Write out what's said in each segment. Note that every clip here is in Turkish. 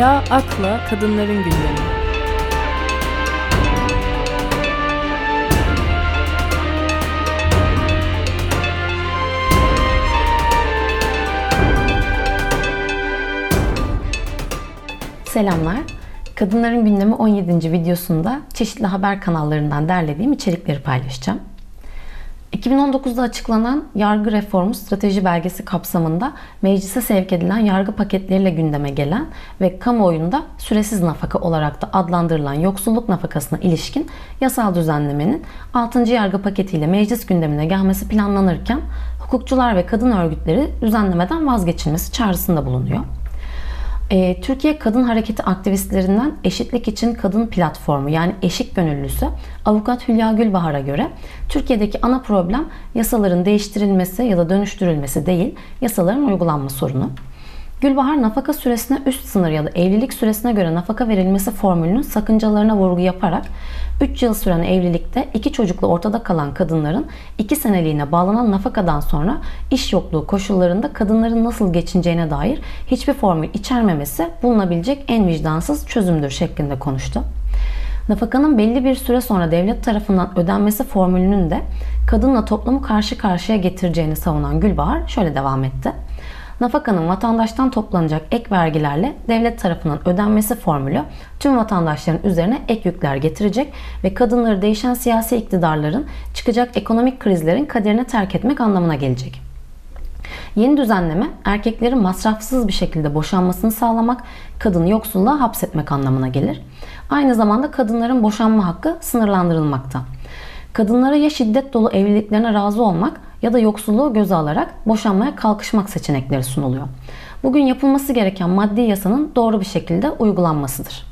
Akla Akla Kadınların Gündemi Selamlar. Kadınların Gündemi 17. videosunda çeşitli haber kanallarından derlediğim içerikleri paylaşacağım. 2019'da açıklanan yargı reformu strateji belgesi kapsamında meclise sevk edilen yargı paketleriyle gündeme gelen ve kamuoyunda süresiz nafaka olarak da adlandırılan yoksulluk nafakasına ilişkin yasal düzenlemenin 6. yargı paketiyle meclis gündemine gelmesi planlanırken hukukçular ve kadın örgütleri düzenlemeden vazgeçilmesi çağrısında bulunuyor. E, Türkiye Kadın Hareketi aktivistlerinden Eşitlik İçin Kadın Platformu yani Eşik Gönüllüsü Avukat Hülya Gülbahar'a göre Türkiye'deki ana problem yasaların değiştirilmesi ya da dönüştürülmesi değil, yasaların uygulanma sorunu. Gülbahar nafaka süresine üst sınır ya da evlilik süresine göre nafaka verilmesi formülünün sakıncalarına vurgu yaparak 3 yıl süren evlilikte iki çocukla ortada kalan kadınların 2 seneliğine bağlanan nafakadan sonra iş yokluğu koşullarında kadınların nasıl geçineceğine dair hiçbir formül içermemesi bulunabilecek en vicdansız çözümdür şeklinde konuştu. Nafakanın belli bir süre sonra devlet tarafından ödenmesi formülünün de kadınla toplumu karşı karşıya getireceğini savunan Gülbahar şöyle devam etti. Nafakanın vatandaştan toplanacak ek vergilerle devlet tarafından ödenmesi formülü tüm vatandaşların üzerine ek yükler getirecek ve kadınları değişen siyasi iktidarların çıkacak ekonomik krizlerin kaderine terk etmek anlamına gelecek. Yeni düzenleme erkeklerin masrafsız bir şekilde boşanmasını sağlamak, kadını yoksulluğa hapsetmek anlamına gelir. Aynı zamanda kadınların boşanma hakkı sınırlandırılmakta. Kadınlara ya şiddet dolu evliliklerine razı olmak ya da yoksulluğu göze alarak boşanmaya kalkışmak seçenekleri sunuluyor. Bugün yapılması gereken maddi yasanın doğru bir şekilde uygulanmasıdır.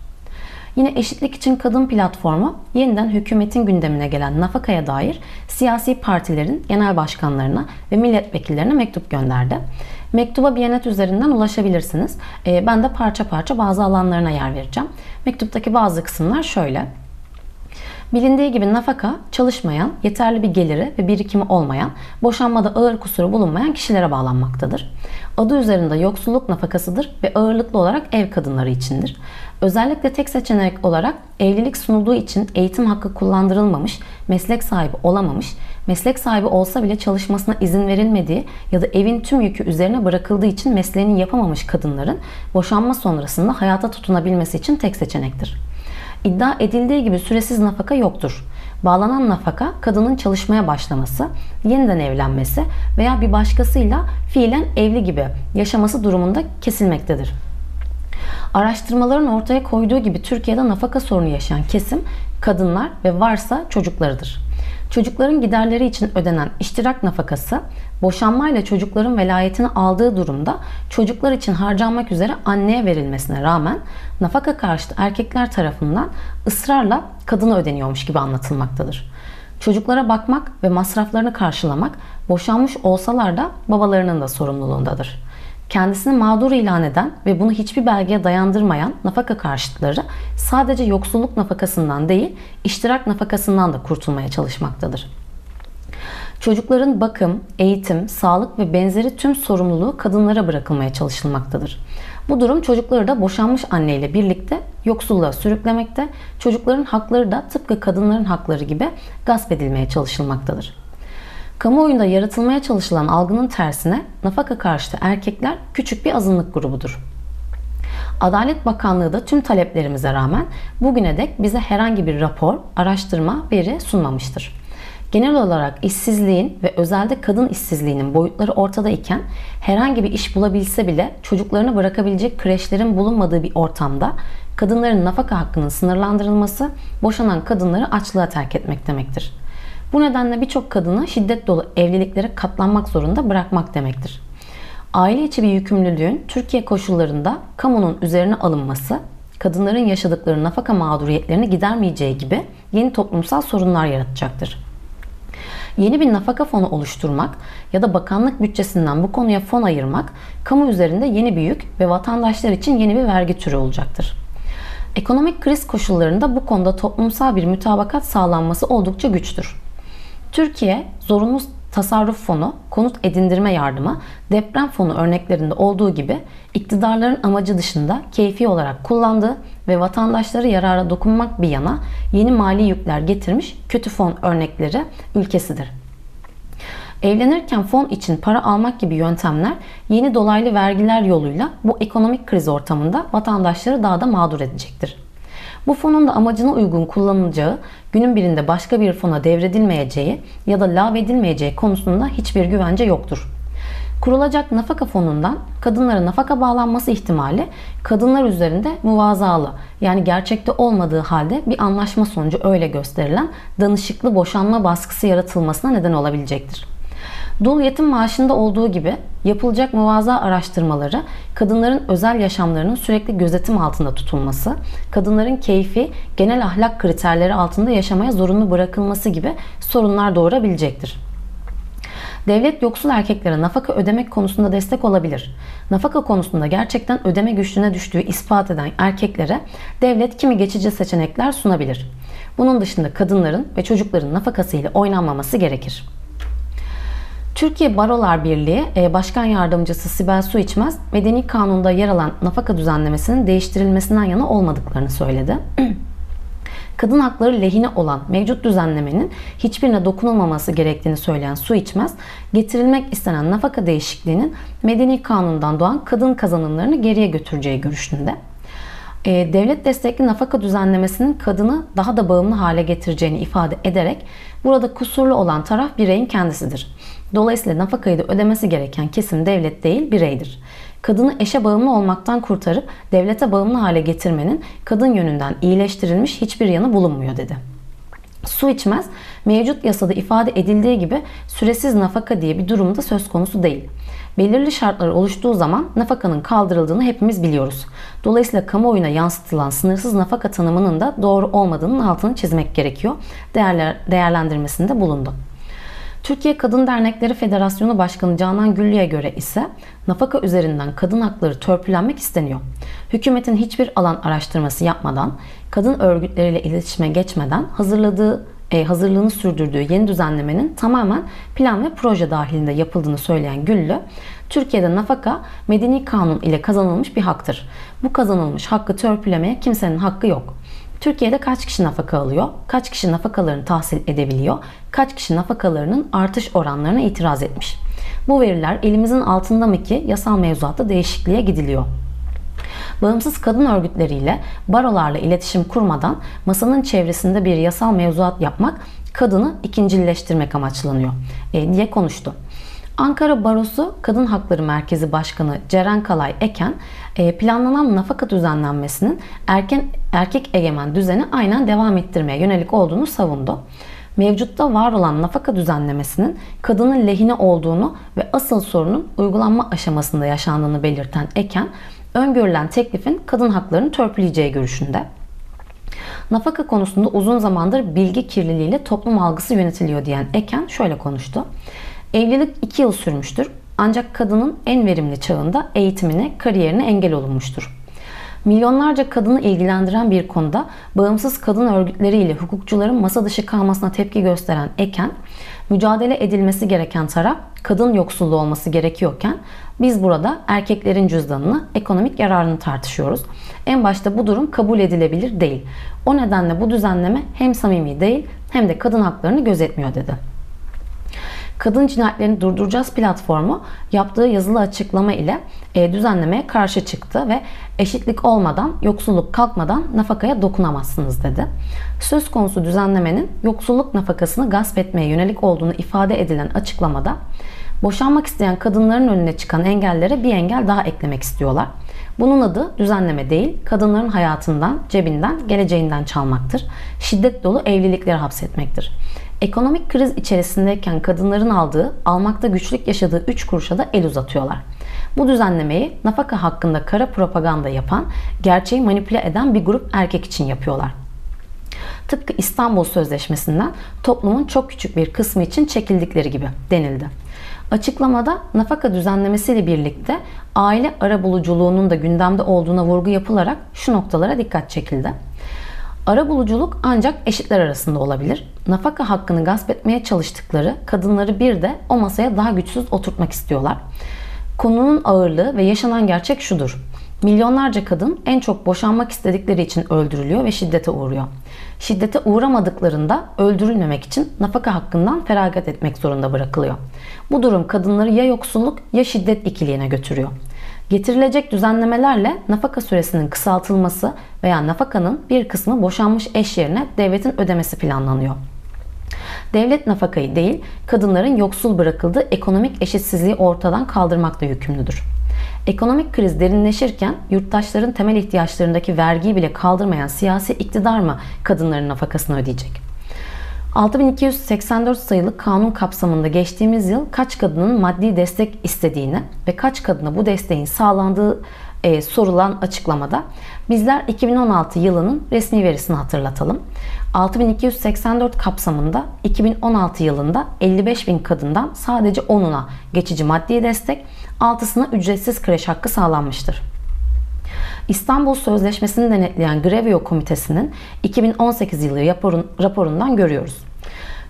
Yine Eşitlik için Kadın platformu yeniden hükümetin gündemine gelen nafakaya dair siyasi partilerin genel başkanlarına ve milletvekillerine mektup gönderdi. Mektuba Biyanet üzerinden ulaşabilirsiniz. Ee, ben de parça parça bazı alanlarına yer vereceğim. Mektuptaki bazı kısımlar şöyle. Bilindiği gibi nafaka çalışmayan, yeterli bir geliri ve birikimi olmayan, boşanmada ağır kusuru bulunmayan kişilere bağlanmaktadır. Adı üzerinde yoksulluk nafakasıdır ve ağırlıklı olarak ev kadınları içindir. Özellikle tek seçenek olarak evlilik sunulduğu için eğitim hakkı kullandırılmamış, meslek sahibi olamamış, meslek sahibi olsa bile çalışmasına izin verilmediği ya da evin tüm yükü üzerine bırakıldığı için mesleğini yapamamış kadınların boşanma sonrasında hayata tutunabilmesi için tek seçenektir. İddia edildiği gibi süresiz nafaka yoktur. Bağlanan nafaka kadının çalışmaya başlaması, yeniden evlenmesi veya bir başkasıyla fiilen evli gibi yaşaması durumunda kesilmektedir. Araştırmaların ortaya koyduğu gibi Türkiye'de nafaka sorunu yaşayan kesim kadınlar ve varsa çocuklarıdır. Çocukların giderleri için ödenen iştirak nafakası boşanmayla çocukların velayetini aldığı durumda çocuklar için harcanmak üzere anneye verilmesine rağmen nafaka karşıtı erkekler tarafından ısrarla kadına ödeniyormuş gibi anlatılmaktadır. Çocuklara bakmak ve masraflarını karşılamak boşanmış olsalar da babalarının da sorumluluğundadır kendisini mağdur ilan eden ve bunu hiçbir belgeye dayandırmayan nafaka karşıtları sadece yoksulluk nafakasından değil, iştirak nafakasından da kurtulmaya çalışmaktadır. Çocukların bakım, eğitim, sağlık ve benzeri tüm sorumluluğu kadınlara bırakılmaya çalışılmaktadır. Bu durum çocukları da boşanmış anneyle birlikte yoksulluğa sürüklemekte, çocukların hakları da tıpkı kadınların hakları gibi gasp edilmeye çalışılmaktadır. Kamuoyunda yaratılmaya çalışılan algının tersine nafaka karşıtı erkekler küçük bir azınlık grubudur. Adalet Bakanlığı da tüm taleplerimize rağmen bugüne dek bize herhangi bir rapor, araştırma, veri sunmamıştır. Genel olarak işsizliğin ve özelde kadın işsizliğinin boyutları ortada iken herhangi bir iş bulabilse bile çocuklarını bırakabilecek kreşlerin bulunmadığı bir ortamda kadınların nafaka hakkının sınırlandırılması boşanan kadınları açlığa terk etmek demektir. Bu nedenle birçok kadını şiddet dolu evliliklere katlanmak zorunda bırakmak demektir. Aile içi bir yükümlülüğün Türkiye koşullarında kamunun üzerine alınması, kadınların yaşadıkları nafaka mağduriyetlerini gidermeyeceği gibi yeni toplumsal sorunlar yaratacaktır. Yeni bir nafaka fonu oluşturmak ya da bakanlık bütçesinden bu konuya fon ayırmak kamu üzerinde yeni bir yük ve vatandaşlar için yeni bir vergi türü olacaktır. Ekonomik kriz koşullarında bu konuda toplumsal bir mütabakat sağlanması oldukça güçtür. Türkiye zorunlu tasarruf fonu, konut edindirme yardımı, deprem fonu örneklerinde olduğu gibi iktidarların amacı dışında keyfi olarak kullandığı ve vatandaşları yarara dokunmak bir yana yeni mali yükler getirmiş kötü fon örnekleri ülkesidir. Evlenirken fon için para almak gibi yöntemler yeni dolaylı vergiler yoluyla bu ekonomik kriz ortamında vatandaşları daha da mağdur edecektir. Bu fonun da amacına uygun kullanılacağı, günün birinde başka bir fona devredilmeyeceği ya da lağvedilmeyeceği konusunda hiçbir güvence yoktur. Kurulacak nafaka fonundan kadınlara nafaka bağlanması ihtimali kadınlar üzerinde muvazalı yani gerçekte olmadığı halde bir anlaşma sonucu öyle gösterilen danışıklı boşanma baskısı yaratılmasına neden olabilecektir. Dul yetim maaşında olduğu gibi yapılacak muvaza araştırmaları kadınların özel yaşamlarının sürekli gözetim altında tutulması, kadınların keyfi genel ahlak kriterleri altında yaşamaya zorunlu bırakılması gibi sorunlar doğurabilecektir. Devlet yoksul erkeklere nafaka ödemek konusunda destek olabilir. Nafaka konusunda gerçekten ödeme güçlüğüne düştüğü ispat eden erkeklere devlet kimi geçici seçenekler sunabilir. Bunun dışında kadınların ve çocukların nafakası ile oynanmaması gerekir. Türkiye Barolar Birliği e, Başkan Yardımcısı Sibel Su İçmez, Medeni Kanun'da yer alan nafaka düzenlemesinin değiştirilmesinden yana olmadıklarını söyledi. Kadın hakları lehine olan mevcut düzenlemenin hiçbirine dokunulmaması gerektiğini söyleyen Su İçmez, getirilmek istenen nafaka değişikliğinin Medeni Kanun'dan doğan kadın kazanımlarını geriye götüreceği görüşünde. E, devlet destekli nafaka düzenlemesinin kadını daha da bağımlı hale getireceğini ifade ederek burada kusurlu olan taraf bireyin kendisidir. Dolayısıyla nafakayı da ödemesi gereken kesim devlet değil bireydir. Kadını eşe bağımlı olmaktan kurtarıp devlete bağımlı hale getirmenin kadın yönünden iyileştirilmiş hiçbir yanı bulunmuyor dedi. Su içmez, mevcut yasada ifade edildiği gibi süresiz nafaka diye bir durumda söz konusu değil. Belirli şartlar oluştuğu zaman nafakanın kaldırıldığını hepimiz biliyoruz. Dolayısıyla kamuoyuna yansıtılan sınırsız nafaka tanımının da doğru olmadığının altını çizmek gerekiyor. Değerler, değerlendirmesinde bulundu. Türkiye Kadın Dernekleri Federasyonu Başkanı Canan Güllü'ye göre ise nafaka üzerinden kadın hakları törpülenmek isteniyor. Hükümetin hiçbir alan araştırması yapmadan, kadın örgütleriyle iletişime geçmeden hazırladığı e, hazırlığını sürdürdüğü yeni düzenlemenin tamamen plan ve proje dahilinde yapıldığını söyleyen Güllü, Türkiye'de nafaka medeni kanun ile kazanılmış bir haktır. Bu kazanılmış hakkı törpülemeye kimsenin hakkı yok. Türkiye'de kaç kişi nafaka alıyor? Kaç kişi nafakalarını tahsil edebiliyor? Kaç kişi nafakalarının artış oranlarına itiraz etmiş? Bu veriler elimizin altında mı ki yasal mevzuatta değişikliğe gidiliyor? Bağımsız kadın örgütleriyle, barolarla iletişim kurmadan masanın çevresinde bir yasal mevzuat yapmak kadını ikincileştirmek amaçlanıyor e, diye konuştu. Ankara Barosu Kadın Hakları Merkezi Başkanı Ceren Kalay Eken e, planlanan nafaka düzenlenmesinin erken erkek egemen düzeni aynen devam ettirmeye yönelik olduğunu savundu. Mevcutta var olan nafaka düzenlemesinin kadının lehine olduğunu ve asıl sorunun uygulanma aşamasında yaşandığını belirten Eken, öngörülen teklifin kadın haklarını törpüleyeceği görüşünde. Nafaka konusunda uzun zamandır bilgi kirliliğiyle toplum algısı yönetiliyor diyen Eken şöyle konuştu. Evlilik 2 yıl sürmüştür. Ancak kadının en verimli çağında eğitimine, kariyerine engel olunmuştur. Milyonlarca kadını ilgilendiren bir konuda bağımsız kadın örgütleriyle hukukçuların masa dışı kalmasına tepki gösteren Eken, mücadele edilmesi gereken taraf kadın yoksulluğu olması gerekiyorken biz burada erkeklerin cüzdanını, ekonomik yararını tartışıyoruz. En başta bu durum kabul edilebilir değil. O nedenle bu düzenleme hem samimi değil hem de kadın haklarını gözetmiyor dedi. Kadın Cinayetlerini Durduracağız platformu yaptığı yazılı açıklama ile e, düzenlemeye karşı çıktı ve eşitlik olmadan, yoksulluk kalkmadan nafakaya dokunamazsınız dedi. Söz konusu düzenlemenin yoksulluk nafakasını gasp etmeye yönelik olduğunu ifade edilen açıklamada boşanmak isteyen kadınların önüne çıkan engellere bir engel daha eklemek istiyorlar. Bunun adı düzenleme değil, kadınların hayatından, cebinden, geleceğinden çalmaktır. Şiddet dolu evlilikleri hapsetmektir. Ekonomik kriz içerisindeyken kadınların aldığı, almakta güçlük yaşadığı 3 kuruşa da el uzatıyorlar. Bu düzenlemeyi nafaka hakkında kara propaganda yapan, gerçeği manipüle eden bir grup erkek için yapıyorlar. Tıpkı İstanbul Sözleşmesi'nden toplumun çok küçük bir kısmı için çekildikleri gibi denildi. Açıklamada nafaka düzenlemesiyle birlikte aile arabuluculuğunun da gündemde olduğuna vurgu yapılarak şu noktalara dikkat çekildi. Arabuluculuk ancak eşitler arasında olabilir. Nafaka hakkını gasp etmeye çalıştıkları kadınları bir de o masaya daha güçsüz oturtmak istiyorlar. Konunun ağırlığı ve yaşanan gerçek şudur. Milyonlarca kadın en çok boşanmak istedikleri için öldürülüyor ve şiddete uğruyor. Şiddete uğramadıklarında öldürülmemek için nafaka hakkından feragat etmek zorunda bırakılıyor. Bu durum kadınları ya yoksulluk ya şiddet ikiliğine götürüyor. Getirilecek düzenlemelerle nafaka süresinin kısaltılması veya nafakanın bir kısmı boşanmış eş yerine devletin ödemesi planlanıyor. Devlet nafakayı değil, kadınların yoksul bırakıldığı ekonomik eşitsizliği ortadan kaldırmakla yükümlüdür. Ekonomik kriz derinleşirken yurttaşların temel ihtiyaçlarındaki vergiyi bile kaldırmayan siyasi iktidar mı kadınların nafakasını ödeyecek? 6284 sayılı kanun kapsamında geçtiğimiz yıl kaç kadının maddi destek istediğini ve kaç kadına bu desteğin sağlandığı e, sorulan açıklamada bizler 2016 yılının resmi verisini hatırlatalım. 6284 kapsamında 2016 yılında 55 bin kadından sadece 10'una geçici maddi destek, 6'sına ücretsiz kreş hakkı sağlanmıştır. İstanbul Sözleşmesi'ni denetleyen Grevio Komitesi'nin 2018 yılı raporundan görüyoruz.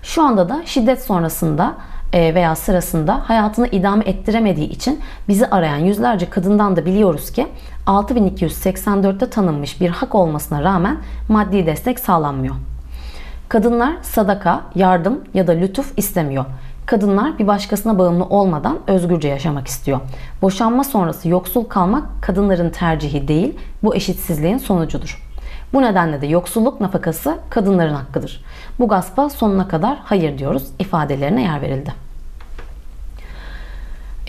Şu anda da şiddet sonrasında e, veya sırasında hayatını idame ettiremediği için bizi arayan yüzlerce kadından da biliyoruz ki 6284'te tanınmış bir hak olmasına rağmen maddi destek sağlanmıyor. Kadınlar sadaka, yardım ya da lütuf istemiyor. Kadınlar bir başkasına bağımlı olmadan özgürce yaşamak istiyor. Boşanma sonrası yoksul kalmak kadınların tercihi değil, bu eşitsizliğin sonucudur. Bu nedenle de yoksulluk nafakası kadınların hakkıdır. Bu gaspa sonuna kadar hayır diyoruz ifadelerine yer verildi.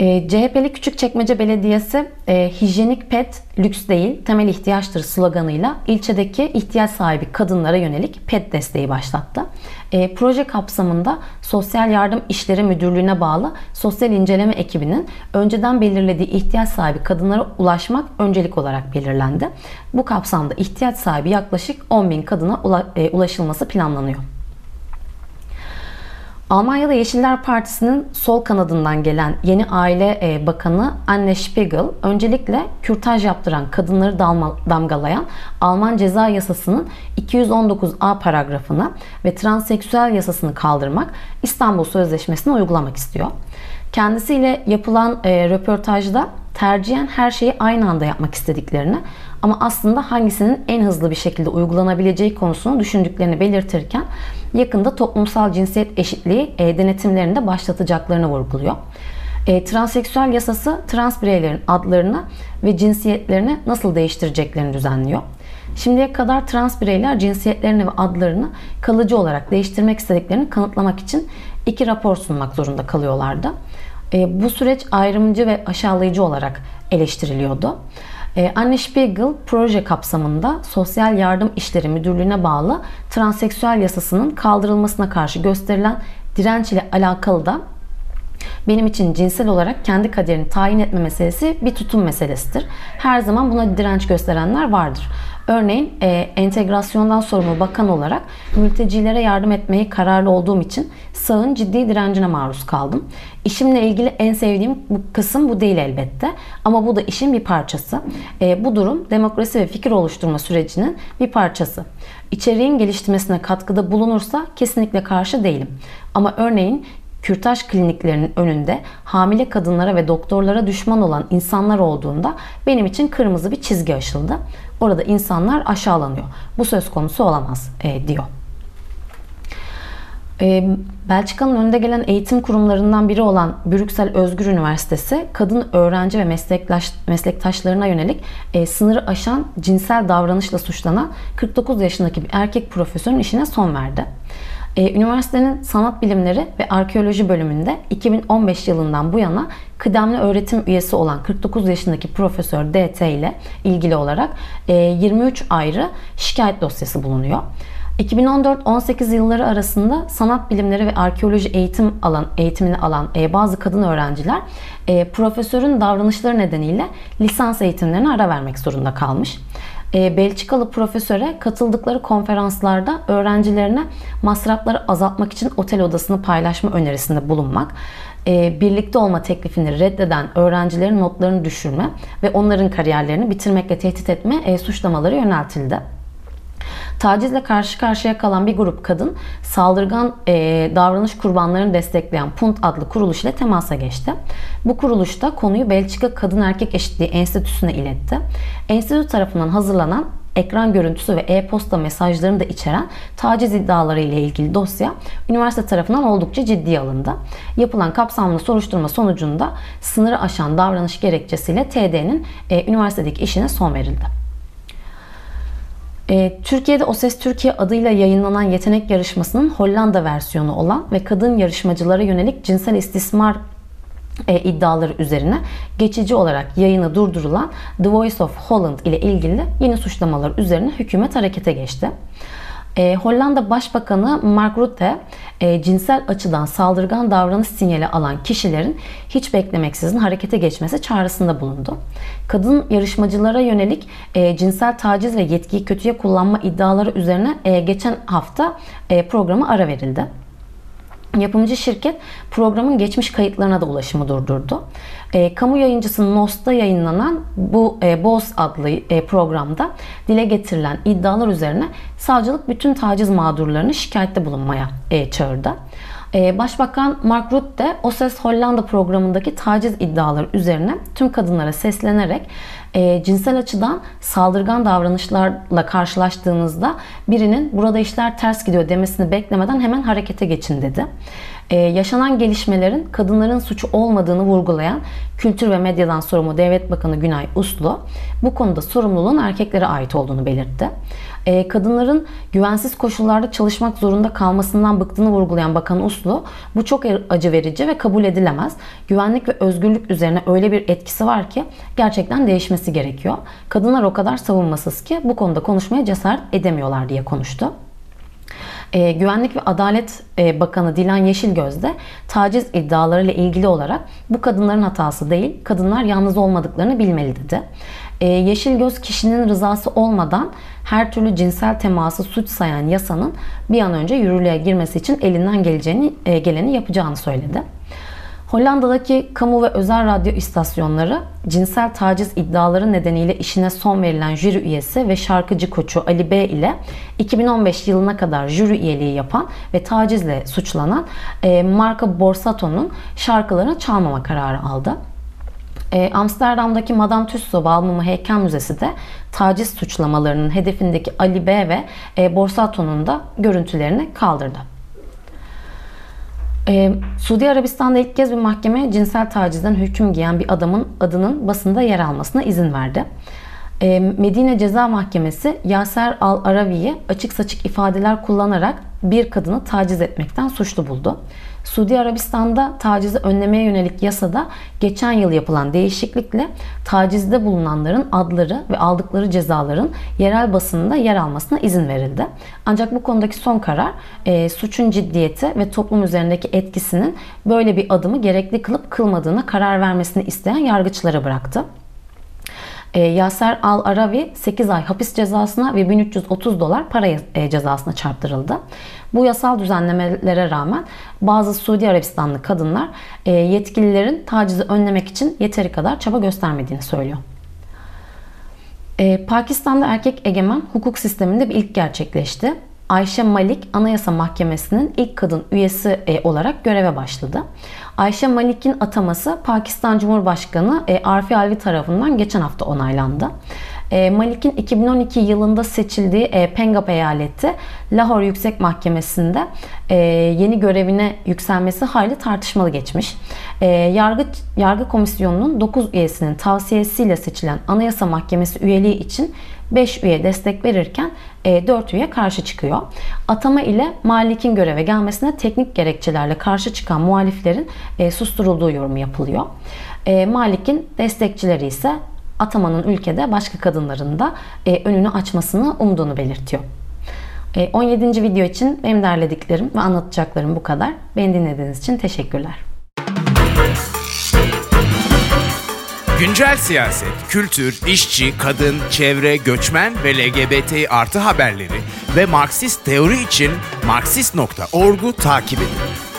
E, CHP'li Küçükçekmece Belediyesi e, hijyenik pet lüks değil temel ihtiyaçtır sloganıyla ilçedeki ihtiyaç sahibi kadınlara yönelik pet desteği başlattı. E, proje kapsamında Sosyal Yardım İşleri Müdürlüğü'ne bağlı sosyal inceleme ekibinin önceden belirlediği ihtiyaç sahibi kadınlara ulaşmak öncelik olarak belirlendi. Bu kapsamda ihtiyaç sahibi yaklaşık 10 bin kadına e, ulaşılması planlanıyor. Almanya'da Yeşiller Partisi'nin sol kanadından gelen yeni aile e, bakanı Anne Spiegel öncelikle kürtaj yaptıran kadınları damgalayan Alman ceza yasasının 219a paragrafını ve transseksüel yasasını kaldırmak İstanbul Sözleşmesi'ni uygulamak istiyor. Kendisiyle yapılan e, röportajda tercihen her şeyi aynı anda yapmak istediklerini ama aslında hangisinin en hızlı bir şekilde uygulanabileceği konusunu düşündüklerini belirtirken yakında toplumsal cinsiyet eşitliği e, denetimlerini de başlatacaklarını vurguluyor. E, transseksüel yasası trans bireylerin adlarını ve cinsiyetlerini nasıl değiştireceklerini düzenliyor. Şimdiye kadar trans bireyler cinsiyetlerini ve adlarını kalıcı olarak değiştirmek istediklerini kanıtlamak için iki rapor sunmak zorunda kalıyorlardı. E, bu süreç ayrımcı ve aşağılayıcı olarak eleştiriliyordu. E, Anne Spiegel proje kapsamında Sosyal Yardım İşleri Müdürlüğü'ne bağlı transseksüel yasasının kaldırılmasına karşı gösterilen direnç ile alakalı da benim için cinsel olarak kendi kaderini tayin etme meselesi bir tutum meselesidir. Her zaman buna direnç gösterenler vardır. Örneğin e, entegrasyondan sorumlu bakan olarak mültecilere yardım etmeyi kararlı olduğum için sağın ciddi direncine maruz kaldım. İşimle ilgili en sevdiğim bu kısım bu değil elbette. Ama bu da işin bir parçası. E, bu durum demokrasi ve fikir oluşturma sürecinin bir parçası. İçeriğin geliştirmesine katkıda bulunursa kesinlikle karşı değilim. Ama örneğin kürtaj kliniklerinin önünde hamile kadınlara ve doktorlara düşman olan insanlar olduğunda benim için kırmızı bir çizgi aşıldı. Orada insanlar aşağılanıyor. Bu söz konusu olamaz e, diyor. E, Belçika'nın önde gelen eğitim kurumlarından biri olan Brüksel Özgür Üniversitesi kadın öğrenci ve meslektaş, meslektaşlarına yönelik e, sınırı aşan cinsel davranışla suçlanan 49 yaşındaki bir erkek profesörün işine son verdi. E, üniversitenin sanat bilimleri ve arkeoloji bölümünde 2015 yılından bu yana kıdemli öğretim üyesi olan 49 yaşındaki Profesör DT ile ilgili olarak 23 e, ayrı şikayet dosyası bulunuyor. 2014-18 yılları arasında sanat bilimleri ve arkeoloji eğitim alan eğitimini alan e, bazı kadın öğrenciler e, profesörün davranışları nedeniyle lisans eğitimlerine ara vermek zorunda kalmış. E, Belçikalı profesöre katıldıkları konferanslarda öğrencilerine masrafları azaltmak için otel odasını paylaşma önerisinde bulunmak, e, birlikte olma teklifini reddeden öğrencilerin notlarını düşürme ve onların kariyerlerini bitirmekle tehdit etme e, suçlamaları yöneltildi. Tacizle karşı karşıya kalan bir grup kadın saldırgan e, davranış kurbanlarını destekleyen PUNT adlı kuruluş ile temasa geçti. Bu kuruluş da konuyu Belçika Kadın Erkek Eşitliği Enstitüsü'ne iletti. Enstitü tarafından hazırlanan ekran görüntüsü ve e-posta mesajlarını da içeren taciz iddiaları ile ilgili dosya üniversite tarafından oldukça ciddiye alındı. Yapılan kapsamlı soruşturma sonucunda sınırı aşan davranış gerekçesiyle TD'nin e, üniversitedeki işine son verildi. E, Türkiye'de O Ses Türkiye adıyla yayınlanan yetenek yarışmasının Hollanda versiyonu olan ve kadın yarışmacılara yönelik cinsel istismar e, iddiaları üzerine geçici olarak yayını durdurulan The Voice of Holland ile ilgili yeni suçlamalar üzerine hükümet harekete geçti. E, Hollanda Başbakanı Mark Rutte e, cinsel açıdan saldırgan davranış sinyali alan kişilerin hiç beklemeksizin harekete geçmesi çağrısında bulundu. Kadın yarışmacılara yönelik e, cinsel taciz ve yetkiyi kötüye kullanma iddiaları üzerine e, geçen hafta e, programa ara verildi. Yapımcı şirket programın geçmiş kayıtlarına da ulaşımı durdurdu. E, kamu yayıncısı NOS'ta yayınlanan bu e, BOS adlı e, programda dile getirilen iddialar üzerine savcılık bütün taciz mağdurlarını şikayette bulunmaya e, çağırdı. E, Başbakan Mark Rutte O Ses Hollanda programındaki taciz iddiaları üzerine tüm kadınlara seslenerek e, cinsel açıdan saldırgan davranışlarla karşılaştığınızda birinin burada işler ters gidiyor demesini beklemeden hemen harekete geçin dedi. Ee, yaşanan gelişmelerin kadınların suçu olmadığını vurgulayan Kültür ve Medyadan sorumlu Devlet Bakanı Günay Uslu bu konuda sorumluluğun erkeklere ait olduğunu belirtti. Ee, kadınların güvensiz koşullarda çalışmak zorunda kalmasından bıktığını vurgulayan Bakan Uslu bu çok acı verici ve kabul edilemez. Güvenlik ve özgürlük üzerine öyle bir etkisi var ki gerçekten değişmesi gerekiyor. Kadınlar o kadar savunmasız ki bu konuda konuşmaya cesaret edemiyorlar diye konuştu. E, Güvenlik ve Adalet e, Bakanı Dilan Yeşilgöz de taciz iddialarıyla ilgili olarak bu kadınların hatası değil, kadınlar yalnız olmadıklarını bilmeli dedi. E, Yeşilgöz kişinin rızası olmadan her türlü cinsel teması suç sayan yasanın bir an önce yürürlüğe girmesi için elinden geleceğini, e, geleni yapacağını söyledi. Hollanda'daki kamu ve özel radyo istasyonları cinsel taciz iddiaları nedeniyle işine son verilen jüri üyesi ve şarkıcı koçu Ali B ile 2015 yılına kadar jüri üyeliği yapan ve tacizle suçlanan e, Marco Borsato'nun şarkılarını çalmama kararı aldı. E, Amsterdam'daki Madame Tussauds Balmumu Heykel Müzesi de taciz suçlamalarının hedefindeki Ali B ve e, Borsato'nun da görüntülerini kaldırdı. Ee, Suudi Arabistan'da ilk kez bir mahkeme cinsel tacizden hüküm giyen bir adamın adının basında yer almasına izin verdi. Ee, Medine Ceza Mahkemesi Yaser Al-Aravi'yi açık saçık ifadeler kullanarak bir kadını taciz etmekten suçlu buldu. Suudi Arabistan'da tacizi önlemeye yönelik yasada geçen yıl yapılan değişiklikle tacizde bulunanların adları ve aldıkları cezaların yerel basında yer almasına izin verildi. Ancak bu konudaki son karar e, suçun ciddiyeti ve toplum üzerindeki etkisinin böyle bir adımı gerekli kılıp kılmadığına karar vermesini isteyen yargıçlara bıraktı. E, Yaser Al-Aravi 8 ay hapis cezasına ve 1330 dolar para e, cezasına çarptırıldı. Bu yasal düzenlemelere rağmen bazı Suudi Arabistanlı kadınlar e, yetkililerin tacizi önlemek için yeteri kadar çaba göstermediğini söylüyor. Pakistan'da erkek egemen hukuk sisteminde bir ilk gerçekleşti. Ayşe Malik Anayasa Mahkemesi'nin ilk kadın üyesi olarak göreve başladı. Ayşe Malik'in ataması Pakistan Cumhurbaşkanı e, Arfi Alvi tarafından geçen hafta onaylandı. E, Malik'in 2012 yılında seçildiği e, Pengap eyaleti Lahore Yüksek Mahkemesi'nde yeni görevine yükselmesi hayli tartışmalı geçmiş. Yargı, Yargı Komisyonu'nun 9 üyesinin tavsiyesiyle seçilen Anayasa Mahkemesi üyeliği için 5 üye destek verirken 4 e, üye karşı çıkıyor. Atama ile Malik'in göreve gelmesine teknik gerekçelerle karşı çıkan muhaliflerin e, susturulduğu yorumu yapılıyor. E, Malik'in destekçileri ise atamanın ülkede başka kadınların da önünü açmasını umduğunu belirtiyor. 17. video için benim derlediklerim ve anlatacaklarım bu kadar. Beni dinlediğiniz için teşekkürler. Güncel siyaset, kültür, işçi, kadın, çevre, göçmen ve LGBT artı haberleri ve Marksist teori için Marksist.org'u takip edin.